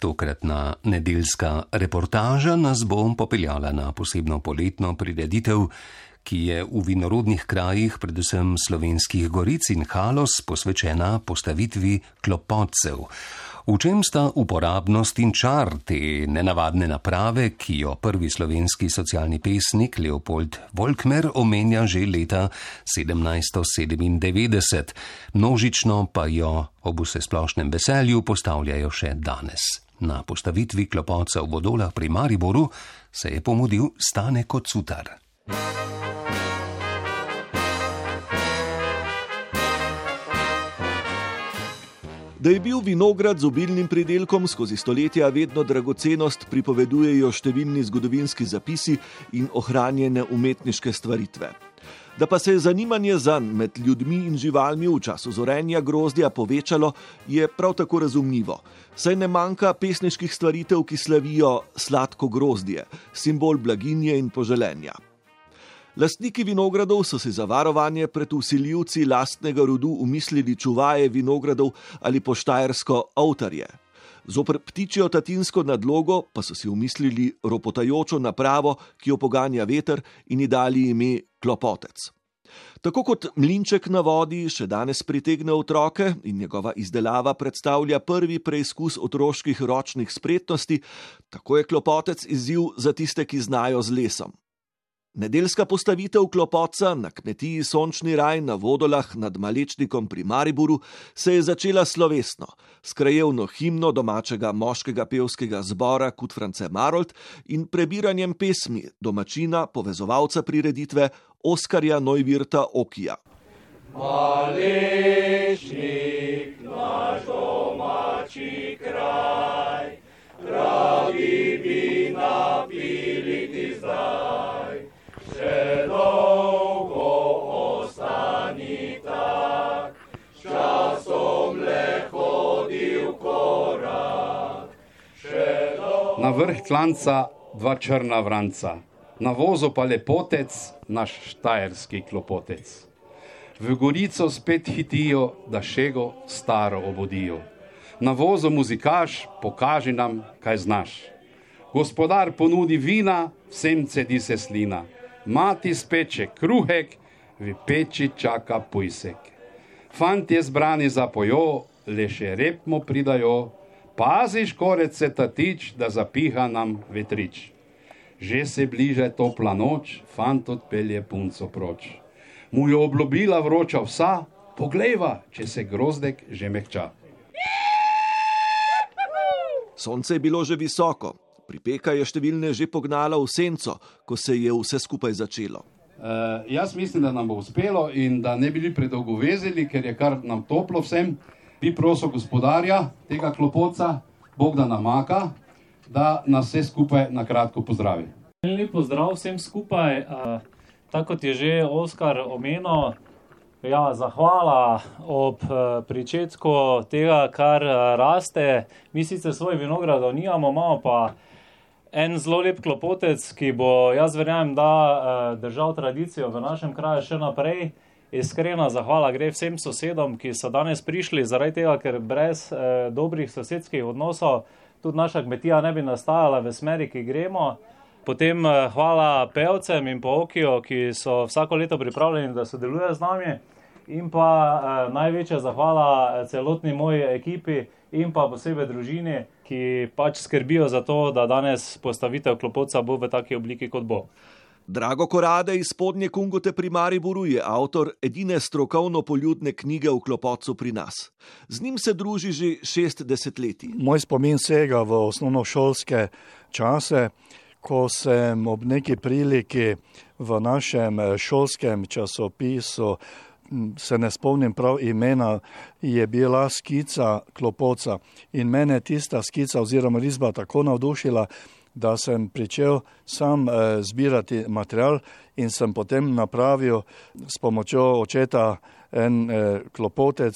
Tokratna nedeljska reportaža nas bo popeljala na posebno poletno prireditev, ki je v vinorodnih krajih, predvsem slovenskih goric in halos, posvečena postavitvi klopotcev. V čem sta uporabnost in čar te nenavadne naprave, ki jo prvi slovenski socialni pesnik Leopold Volkmer omenja že leta 1797, množično pa jo ob vse splošnem veselju postavljajo še danes. Na postavitvi klopotca v vodolah pri Mariboru se je pomudil stane kot sutar. Da je bil vinograd z obilnim pridelkom skozi stoletja vedno dragocenost, pripovedujejo številni zgodovinski zapisi in ohranjene umetniške stvaritve. Da pa se je zanimanje za njim med ljudmi in živalmi v času zorenja grozdja povečalo, je prav tako razumljivo. Saj ne manjka pesniških stvaritev, ki slavijo sladko grozdje, simbol blaginje in poželenja. Lastniki vinogradov so si za varovanje pred usiljivci lastnega rodu umislili čuvaje vinogradov ali poštajersko avtarje. Zopr ptičjo tatinsko nadlogo pa so si umislili ropotajočo napravo, ki jo poganja veter in ji dali ime klopotec. Tako kot mlinček na vodi še danes pritegne otroke in njegova izdelava predstavlja prvi preizkus otroških ročnih spretnosti, tako je klopotec izziv za tiste, ki znajo z lesom. Nedeljska postavitev klopotca na kmetiji Sončni raj na vodolah nad Malečnikom pri Mariboru se je začela slovesno, s krajevno himno domačega moškega pevskega zbora Kut France Marold in prebiranjem pesmi domačina, povezovalca prireditve Oskarja Neuwirta Okija. Malečnik, naš domači kraj, pravi Na vrh klanca dva črna vranca, na vozu pa lepotec, naš štajerski klopotec. V gorico spet hitijo, da šego staro obodijo. Na vozu muzikaš, pokaži nam, kaj znaš. Gospodar ponudi vina, vsem cedi se slina mati speče kruhek, v peči čaka pujsek. Fantje zbrani za pojo, le še rep mu pridajo, paziš korec se tatič, da zapiha nam vetrič. Že se bliže topla noč, fant odpelje punco proč. Mu je obljubila vroča vsa, poglejva, če se grozdek že mehča. Sonce je bilo že visoko, Pripeka je številne že pognala v senco, ko se je vse skupaj začelo. Uh, jaz mislim, da nam bo uspelo in da ne bi bili predolgo vezeli, ker je kar nam toplo vsem. Bi prosil gospodarja tega klopoca, Bog da namaka, da nas vse skupaj na kratko pozdravi. Lep pozdrav vsem skupaj. Uh, tako kot je že Oskar omenil, ja, zahvala ob uh, pričetku tega, kar uh, raste. Mi sicer svoj vinogradov nimamo, imamo pa en zelo lep klopotec, ki bo, jaz verjamem, da držal tradicijo v našem kraju še naprej. Iskrena zahvala gre vsem sosedom, ki so danes prišli, zaradi tega, ker brez uh, dobrih sosedskih odnosov tudi naša kmetija ne bi nastajala v smeri, ki gremo. Potem uh, hvala pevcem in po okijo, ki so vsako leto pripravljeni, da sodelujejo z nami. In pa uh, največja zahvala celotni moji ekipi in pa posebej družini, ki pač skrbijo za to, da danes postavitev klopotca bo v taki obliki, kot bo. Drago Korade iz spodnje Kungote pri Mariboru je avtor edine strokovno poljudne knjige o klopotcu pri nas. Z njim se druži že šest desetletij. Moj spomin sega v osnovnošolske čase, ko sem ob neki priliki v našem šolskem časopisu se ne spomnim prav imena, je bila skica klopoca in mene tista skica oziroma risba tako navdušila, da sem pričel sam eh, zbirati material in sem potem napravil s pomočjo očeta en eh, klopotec,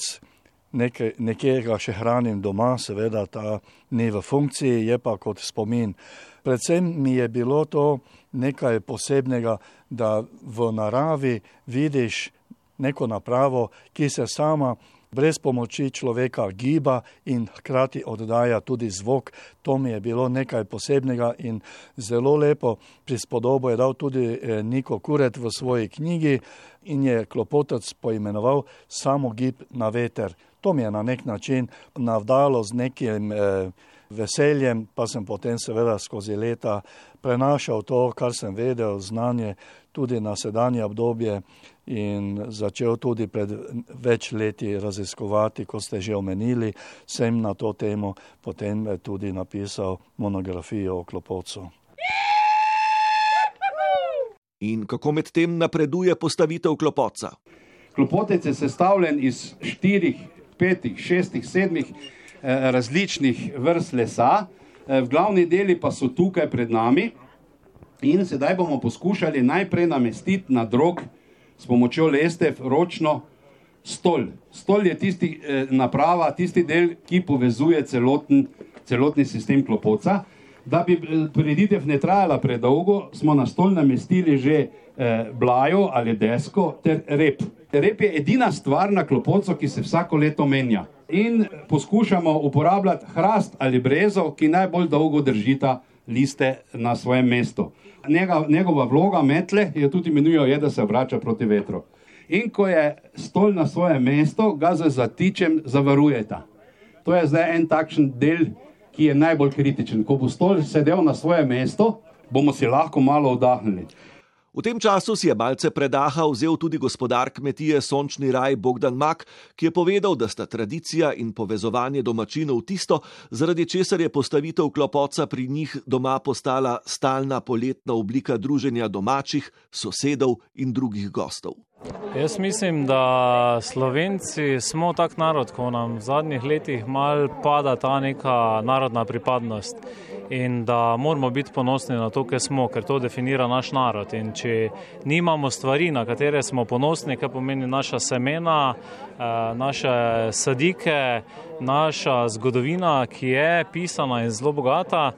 nekaj, nekje ga še hranim doma, seveda ta ni v funkciji, je pa kot spomin. Predvsem mi je bilo to nekaj posebnega, da v naravi vidiš neko napravo, ki se sama brez pomoči človeka giba in hkrati oddaja tudi zvok. To mi je bilo nekaj posebnega in zelo lepo prispodobo je dal tudi eh, Niko Kuret v svoji knjigi in je klopotec poimenoval samo gib na veter. To mi je na nek način navdalo z nekim eh, veseljem, pa sem potem seveda skozi leta prenašal to, kar sem vedel, znanje tudi na sedanje obdobje in začel tudi pred več leti raziskovati, ko ste že omenili, sem na to temo potem tudi napisal monografijo o klopocu. In kako med tem napreduje postavitev klopoca? Klopotec je sestavljen iz štirih, petih, šestih, sedmih eh, različnih vrst lesa, eh, v glavni deli pa so tukaj pred nami. In sedaj bomo poskušali najprej namestiti na drog s pomočjo lestev ročno stol. Stol je tisti eh, naprava, tisti del, ki povezuje celoten, celotni sistem klopoca. Da bi eh, prireditev ne trajala predolgo, smo na stol namestili že eh, blajo ali desko ter rep. Rep je edina stvar na klopocu, ki se vsako leto menja. In poskušamo uporabljati hrast ali brezo, ki najbolj dolgo držita liste na svojem mestu. Njega, njegova vloga metle je tudi imenujejo, da se obrača proti vetru. In ko je stol na svojem mestu, ga z zatičem zavarujeta. To je zdaj en takšen del, ki je najbolj kritičen. Ko bo stol sedel na svojem mestu, bomo si lahko malo oddahnili. V tem času si je malce predaha vzel tudi gospodar kmetije Sončni raj Bogdan Mak, ki je povedal, da sta tradicija in povezovanje domačinov tisto, zaradi česar je postavitev klopoca pri njih doma postala stalna poletna oblika druženja domačih, sosedov in drugih gostov. Jaz mislim, da Slovenci smo tak narod, ko nam v zadnjih letih mal pada ta neka narodna pripadnost in da moramo biti ponosni na to, kar smo, ker to definira naš narod. In če nimamo stvari, na katere smo ponosni, kar pomeni naša semena, eh, naše sadike, naša zgodovina, ki je pisana in zelo bogata,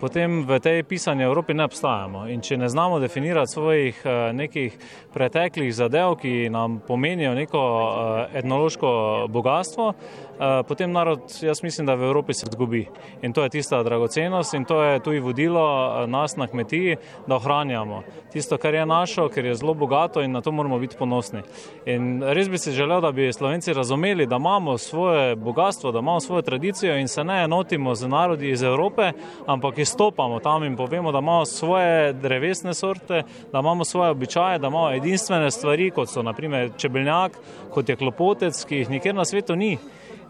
potem v tej pisani Evropi ne obstajamo. In če ne znamo definirati svojih eh, nekih preteklih zadev, ki nam pomenijo neko eh, etnološko bogatstvo, eh, potem narod, jaz mislim, da v Evropi se zgubi. In to je tista dragocenost in to je tudi vodilo nas na kmetiji, da ohranjamo tisto, kar je našo, ker je zelo bogato in na to moramo biti ponosni. In res bi si želel, da bi Slovenci razumeli, da imamo svoje bogatstvo, da imamo svojo tradicijo in se ne enotimo z narodi iz Evrope, ampak izstopamo tam in povemo, da imamo svoje drevesne sorte, da imamo svoje običaje, da imamo edinstvene stvari, kot so naprimer čebeljak, kot je klopotec, ki jih nikjer na svetu ni.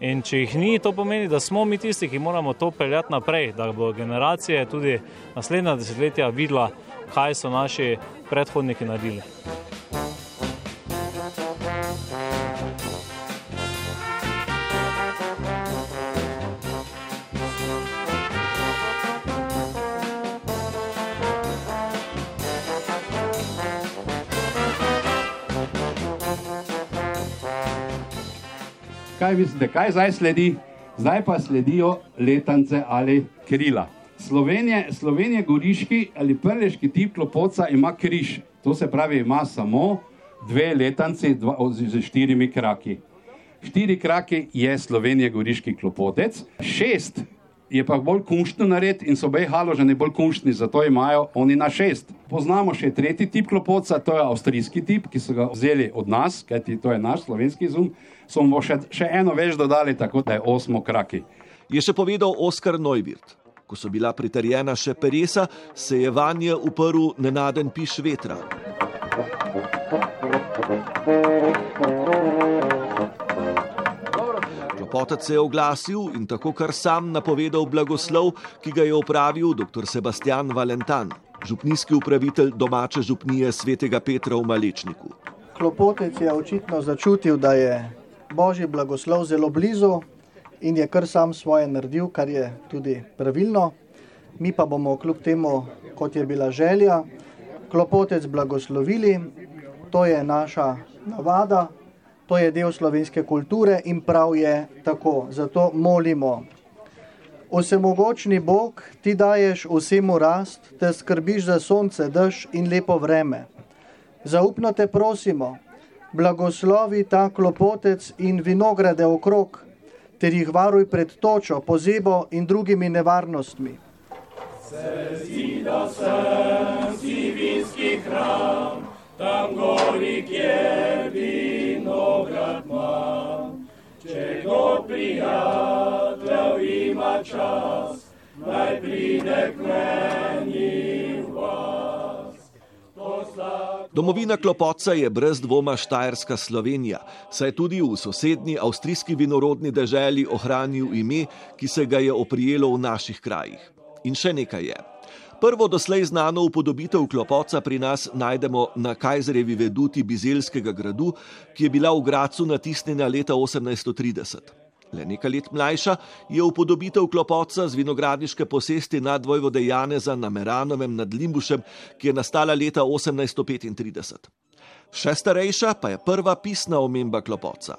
In če jih ni, to pomeni, da smo mi tisti, ki moramo to peljati naprej, da bo generacije tudi naslednja desetletja videla, kaj so naši predhodniki naredili. Mislite, kaj zdaj sledi? Zdaj pa sledijo letance ali krila. Slovenije, Slovenije goriški ali prleški tip klopoca ima križ. To se pravi, ima samo dve letanci dva, z štirimi kraki. Štiri kraki je Slovenije goriški klopotec, šest je pa bolj kunštno nared in so obe haloženi bolj kunštni, zato imajo oni na šest. Poznamo še tretji tip klopoca, to je avstrijski tip, ki so ga vzeli od nas, kajti to je naš slovenski zum, so mu še, še eno več dodali, tako da je osmo kraki. Je še povedal Oskar Neuwirth. Ko so bila pritrjena še peresa, se je vanje uprl nenaden piš vetra. Potec se je oglasil in tako kar sam napovedal blagoslov, ki ga je opravil dr. Sebastian Valentan, župnijski upravitelj domače župnije svetega Petra v Malečniku. Klopotec je očitno začutil, da je božji blagoslov zelo blizu in je kar sam svoje naredil, kar je tudi pravilno. Mi pa bomo kljub temu, kot je bila želja, klopotec blagoslovili, to je naša navada, to je del slovenske kulture in prav je tako. Zato molimo. Vsemogočni Bog, ti daješ vsemu rast, te skrbiš za sonce, dež in lepo vreme. Zaupno te prosimo, blagoslovi ta klopotec in vinograde okrog, ter jih varuj pred točo, pozebo in drugimi nevarnostmi. Se zida sem si vinski hram, tam gori, kjer vinograd ima. Če kdo prijatelj ima čas, naj pride k meni v vas. Domovina Klopoca je brez dvoma Štajerska Slovenija, saj tudi v sosednji avstrijski vinorodni deželi ohranil ime, ki se ga je oprijelo v naših krajih. In še nekaj je. Prvo doslej znano upodobitev klopoca pri nas najdemo na Kajzerjevi veduti Bizelskega gradu, ki je bila v Gracu natisnjena leta 1830. Le nekaj let mlajša je upodobitev klopoca z vinogradniške posesti nad Vojvode Janeza na Meranovem nad Limbušem, ki je nastala leta 1835. Še starejša pa je prva pisna omemba klopoca.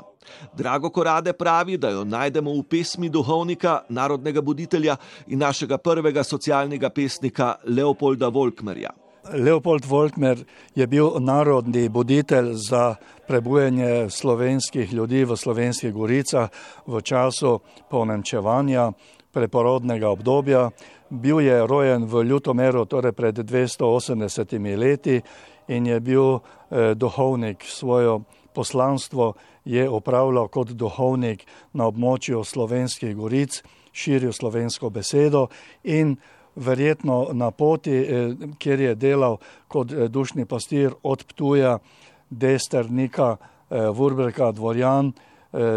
Drago Korade pravi, da jo najdemo v pesmi duhovnika, narodnega buditelja in našega prvega socialnega pesnika Leopolda Volkmerja. Leopold Volkmer je bil narodni buditelj za prebujanje slovenskih ljudi v slovenskih goricah v času ponemčevanja preporodnega obdobja. Bil je rojen v Ljutomeru, torej pred 280 leti in je bil eh, duhovnik. Svojo poslanstvo je opravljal kot duhovnik na območju slovenskih goric, širil slovensko besedo in verjetno na poti, eh, kjer je delal kot eh, dušni pastir od Ptuja, Desternika, eh, Vurberka, Dvorjan,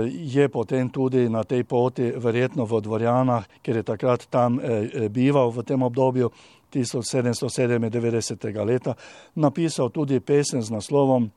je potem tudi na tej poti, verjetno v Dvorjanah, ker je takrat tam bival v tem obdobju 1797. leta, napisal tudi pesem z naslovom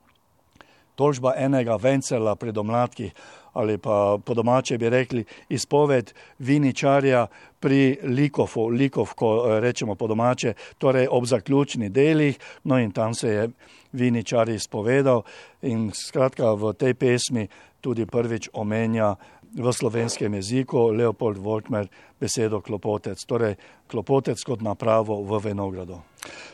Tožba enega vencela pri domladkih ali pa po domače bi rekli izpoved viničarja pri likofu, likov, ko rečemo po domače, torej ob zaključni delih, no in tam se je viničar izpovedal in skratka v tej pesmi tudi prvič omenja v slovenskem jeziku Leopold Volkmer besedo klopotec, torej klopotec kot napravo v vinogradu.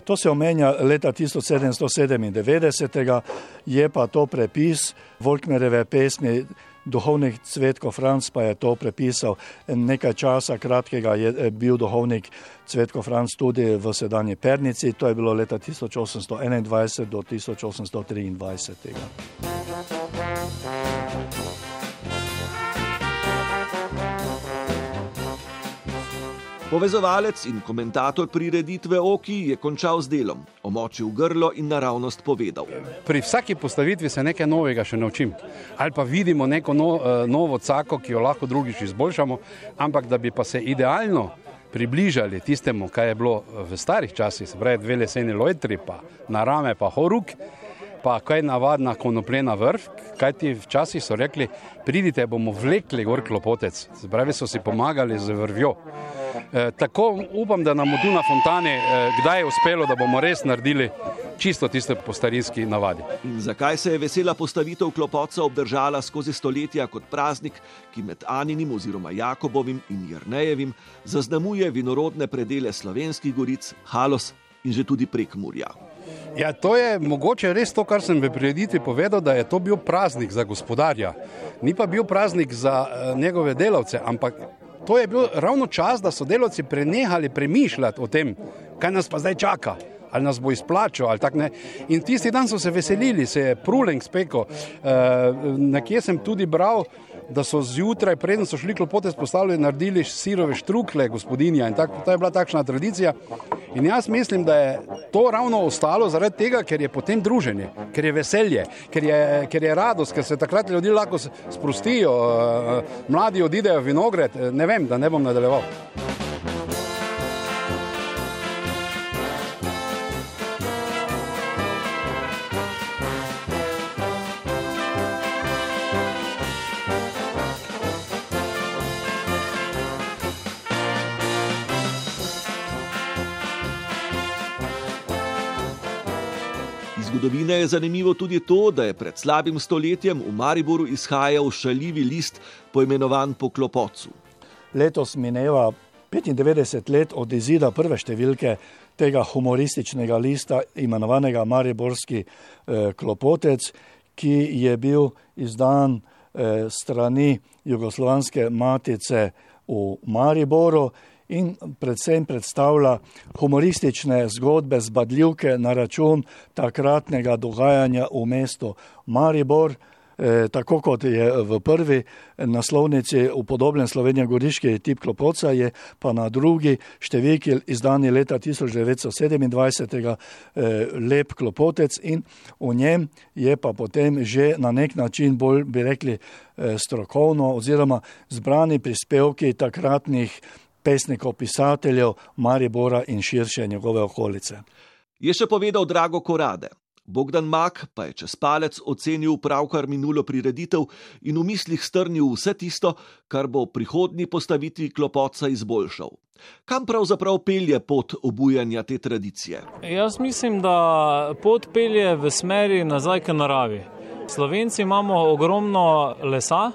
To se omenja leta 1797, je pa to prepis Volkmereve pesmi. Duhovnik Cvetko Franc pa je to prepisal. Nekaj časa kratkega je bil duhovnik Cvetko Franc tudi v sedanji Pernici, to je bilo leta 1821 do 1823. Povezovalec in komentator prireditve Oki je končal z delom, omočil grlo in naravnost povedal. Pri vsaki postavitvi se nekaj novega še naučim. Ali pa vidimo neko no, eh, novo cako, ki jo lahko drugič izboljšamo, ampak da bi pa se idealno približali tistemu, kaj je bilo v starih časih, se pravi dve leseni lojtri, pa narame, pa horuk, pa kaj navadna konopljena vrh, kaj ti včasih so rekli, pridite, bomo vlekli gor klopotec, se pravi so si pomagali z vrvjo. Eh, tako upam, da nam bo tu na Fontani eh, kdaj uspelo, da bomo res naredili čisto tiste po starinski navadi. In zakaj se je vesela postavitev klopoca obdržala skozi stoletja kot praznik, ki med Aninim oziroma Jakobovim in Jrnejevim zaznamuje vinorodne predele slovenskih goric, Halos in že tudi prek Murja. Ja, to je mogoče res to, kar sem v prireditvi povedal, da je to bil praznik za gospodarja. Ni pa bil praznik za uh, njegove delavce, ampak to je bil ravno čas, da so delavci prenehali premišljati o tem, kaj nas pa zdaj čaka. Ali nas bo izplačal, ali tako ne. In tisti dan so se veselili, se je pruleng spekel. E, nekje sem tudi bral, da so zjutraj, preden so šli klopote spostavljati, naredili sirove štrukle gospodinja in tak, to je bila takšna tradicija. In jaz mislim, da je to ravno ostalo zaradi tega, ker je potem druženje, ker je veselje, ker je, ker je radost, ker se takrat ljudje lahko sprostijo, eh, mladi odidejo v vinograd, ne vem, da ne bom nadaljeval. Je zanimivo tudi to, da je pred slabim stoletjem v Mariboru izhajal šaljivi list, poimenovan po Klopocu. Letos mineva 95 let od izida prve številke tega humorističnega lista, imenovanega Mariborski eh, Klopotec, ki je bil izdan eh, strani Jugoslovanske matice v Mariboru in predvsem predstavlja humoristične zgodbe zbadljivke na račun takratnega dogajanja v mestu Maribor. E, tako kot je v prvi naslovnici upodobljen Slovenija Goriški tip Klopoca, je pa na drugi številki izdani leta 1927 e, lep Klopotec in v njem je pa potem že na nek način bolj, bi rekli, e, strokovno oziroma zbrani prispevki takratnih pesnikov, pisateljev Maribora in širše njegove okolice. Je še povedal Drago Korade. Bogdan Mak pa je čez palec ocenil pravkar minulo prireditev in v mislih strnil vse tisto, kar bo prihodnji postavitvi klopoca izboljšal. Kam pravzaprav pelje pot obujanja te tradicije? Jaz mislim, da pot pelje v smeri nazaj k naravi. Slovenci imamo ogromno lesa,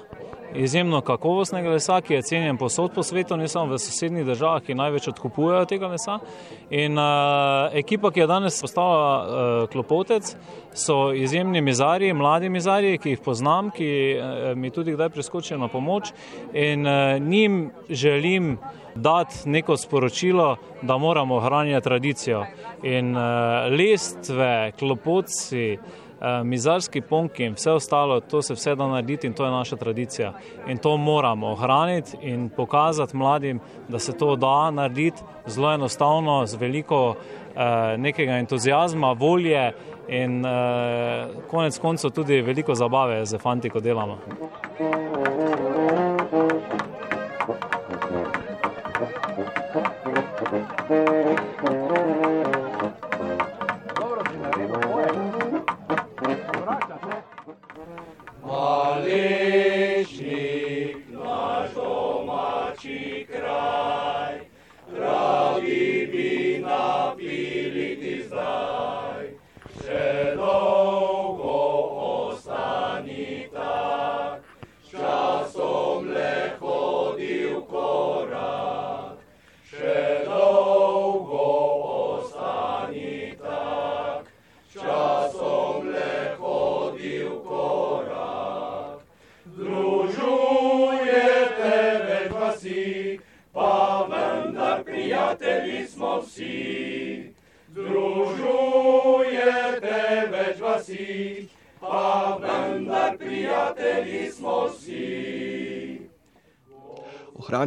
izjemno kakovostnega lesa, ki je cenjen posod po svetu, ne samo v sosednjih državah, ki največ odkupujejo tega lesa. In uh, ekipa, ki je danes postala uh, klopotec, so izjemni mizarji, mladi mizarji, ki jih poznam, ki uh, mi tudi kdaj priskočijo na pomoč in uh, njim želim dati neko sporočilo, da moramo ohranjati tradicijo. In uh, lestve, klopotci, Eh, mizarski ponki in vse ostalo, to se vse da narediti in to je naša tradicija. In to moramo ohraniti in pokazati mladim, da se to da narediti zelo enostavno, z veliko eh, nekega entuzijazma, volje in eh, konec koncev tudi veliko zabave za fanti, ko delamo.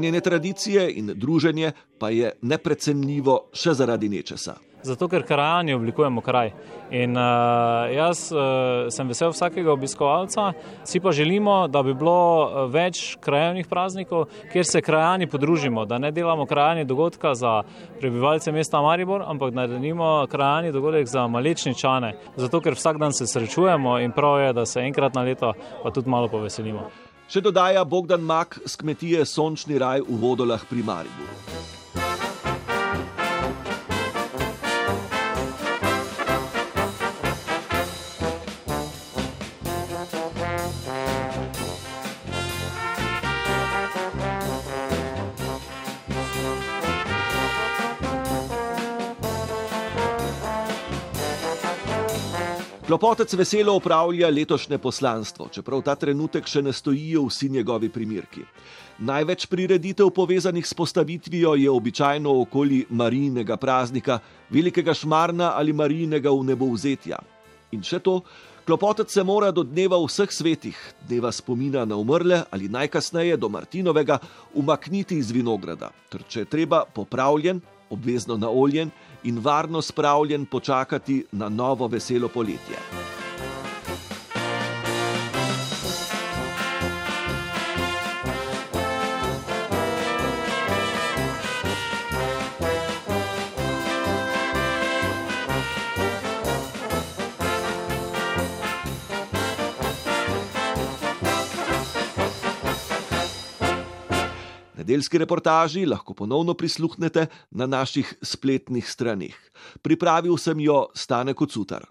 Ohranjene tradicije in druženje pa je neprecenljivo še zaradi nečesa. Zato, ker krajani oblikujemo kraj. In uh, jaz uh, sem vesel vsakega obiskovalca, si pa želimo, da bi bilo več krajovnih praznikov, kjer se krajani podružimo, da ne delamo krajani dogodka za prebivalce mesta Maribor, ampak da naredimo krajani dogodek za malečničane. Zato, ker vsak dan se srečujemo in prav je, da se enkrat na leto pa tudi malo poveselimo. Še dodaja Bogdan Mak z kmetije Sončni raj v vodolah pri Mariboru. Klopotec veselo upravlja letošnje poslanstvo, čeprav ta trenutek še ne stojijo vsi njegovi primirki. Največ prireditev povezanih s postavitvijo je običajno okoli marijnega praznika, velikega šmarna ali marijnega v nebo vzetja. In še to, klopotec se mora do dneva vseh svetih, dneva spomina na umrle ali najkasneje do Martinovega, umakniti iz vinograda, ter če je treba popravljen, obvezno naoljen in varno spravljen počakati na novo veselo poletje. Nedeljski reportaži lahko ponovno prisluhnete na naših spletnih straneh. Pripravil sem jo Stane Kocutar.